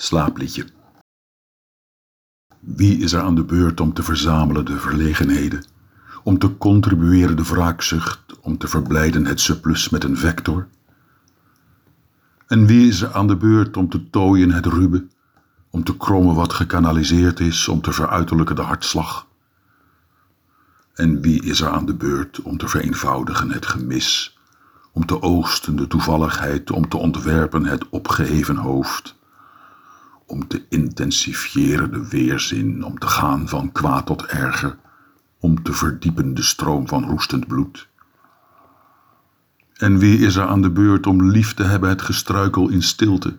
Slaapliedje. Wie is er aan de beurt om te verzamelen de verlegenheden, om te contribueren de wraakzucht, om te verblijden het surplus met een vector? En wie is er aan de beurt om te tooien het rube, om te krommen wat gekanaliseerd is, om te veruiterlijken de hartslag? En wie is er aan de beurt om te vereenvoudigen het gemis, om te oogsten de toevalligheid, om te ontwerpen het opgeheven hoofd? Om te intensifiëren de weerzin, om te gaan van kwaad tot erger, om te verdiepen de stroom van roestend bloed. En wie is er aan de beurt om lief te hebben het gestruikel in stilte,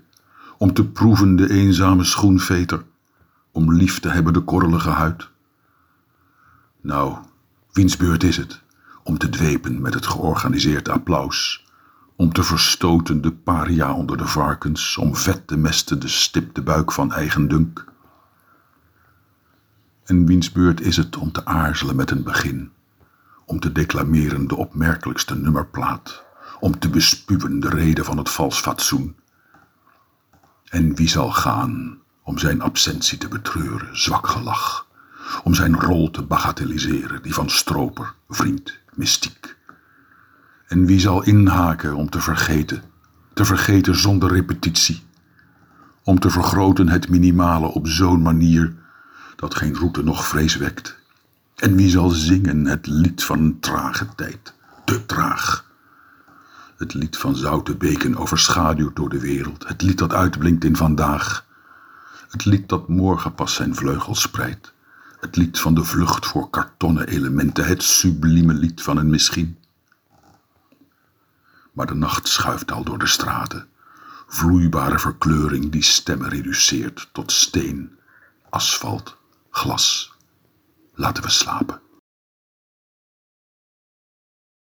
om te proeven de eenzame schoenveter, om lief te hebben de korrelige huid? Nou, wiens beurt is het om te dwepen met het georganiseerd applaus, om te verstoten de paria onder de varkens, om vet te mesten de stipte buik van eigen dunk. En wiens beurt is het om te aarzelen met een begin, om te declameren de opmerkelijkste nummerplaat, om te bespuwen de reden van het vals fatsoen? En wie zal gaan om zijn absentie te betreuren, zwak gelach, om zijn rol te bagatelliseren, die van stroper, vriend, mystiek? En wie zal inhaken om te vergeten, te vergeten zonder repetitie, om te vergroten het minimale op zo'n manier dat geen route nog vrees wekt? En wie zal zingen het lied van een trage tijd, te traag? Het lied van zoute beken overschaduwd door de wereld, het lied dat uitblinkt in vandaag, het lied dat morgen pas zijn vleugels spreidt, het lied van de vlucht voor kartonnen elementen, het sublieme lied van een misschien maar de nacht schuift al door de straten. Vloeibare verkleuring die stemmen reduceert tot steen, asfalt, glas. Laten we slapen.